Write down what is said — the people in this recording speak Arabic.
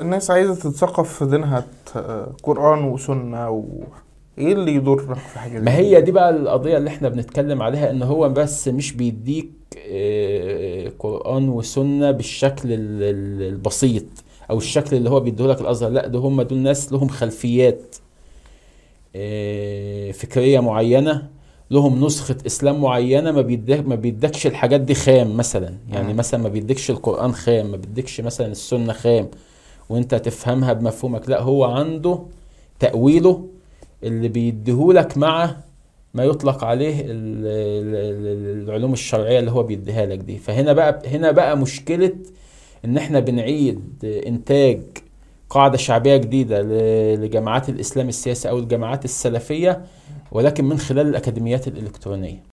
الناس عايزة تتثقف في دينها قرآن وسنة و... إيه اللي يضرك في حاجة زي ما؟ هي دي بقى القضية اللي إحنا بنتكلم عليها إن هو بس مش بيديك آه، قرآن وسنة بالشكل ال- ال- البسيط أو الشكل اللي هو بيديهولك الأزهر لا ده هم دول ناس لهم خلفيات آه، فكرية معينة لهم نسخة إسلام معينة ما بيدك ما بيدكش الحاجات دي خام مثلا يعني. مثلا ما بيدكش القرآن خام ما بيدكش مثلا السنة خام وانت تفهمها بمفهومك. لا هو عنده تأويله اللي بيديهولك مع ما يطلق عليه ال- ال- ال- العلوم الشرعية اللي هو بيديها لك دي. فهنا بقى هنا بقى مشكلة إن إحنا بنعيد إنتاج قاعدة شعبية جديدة ل- لجماعات الإسلام السياسي أو الجماعات السلفية ولكن من خلال الأكاديميات الإلكترونية.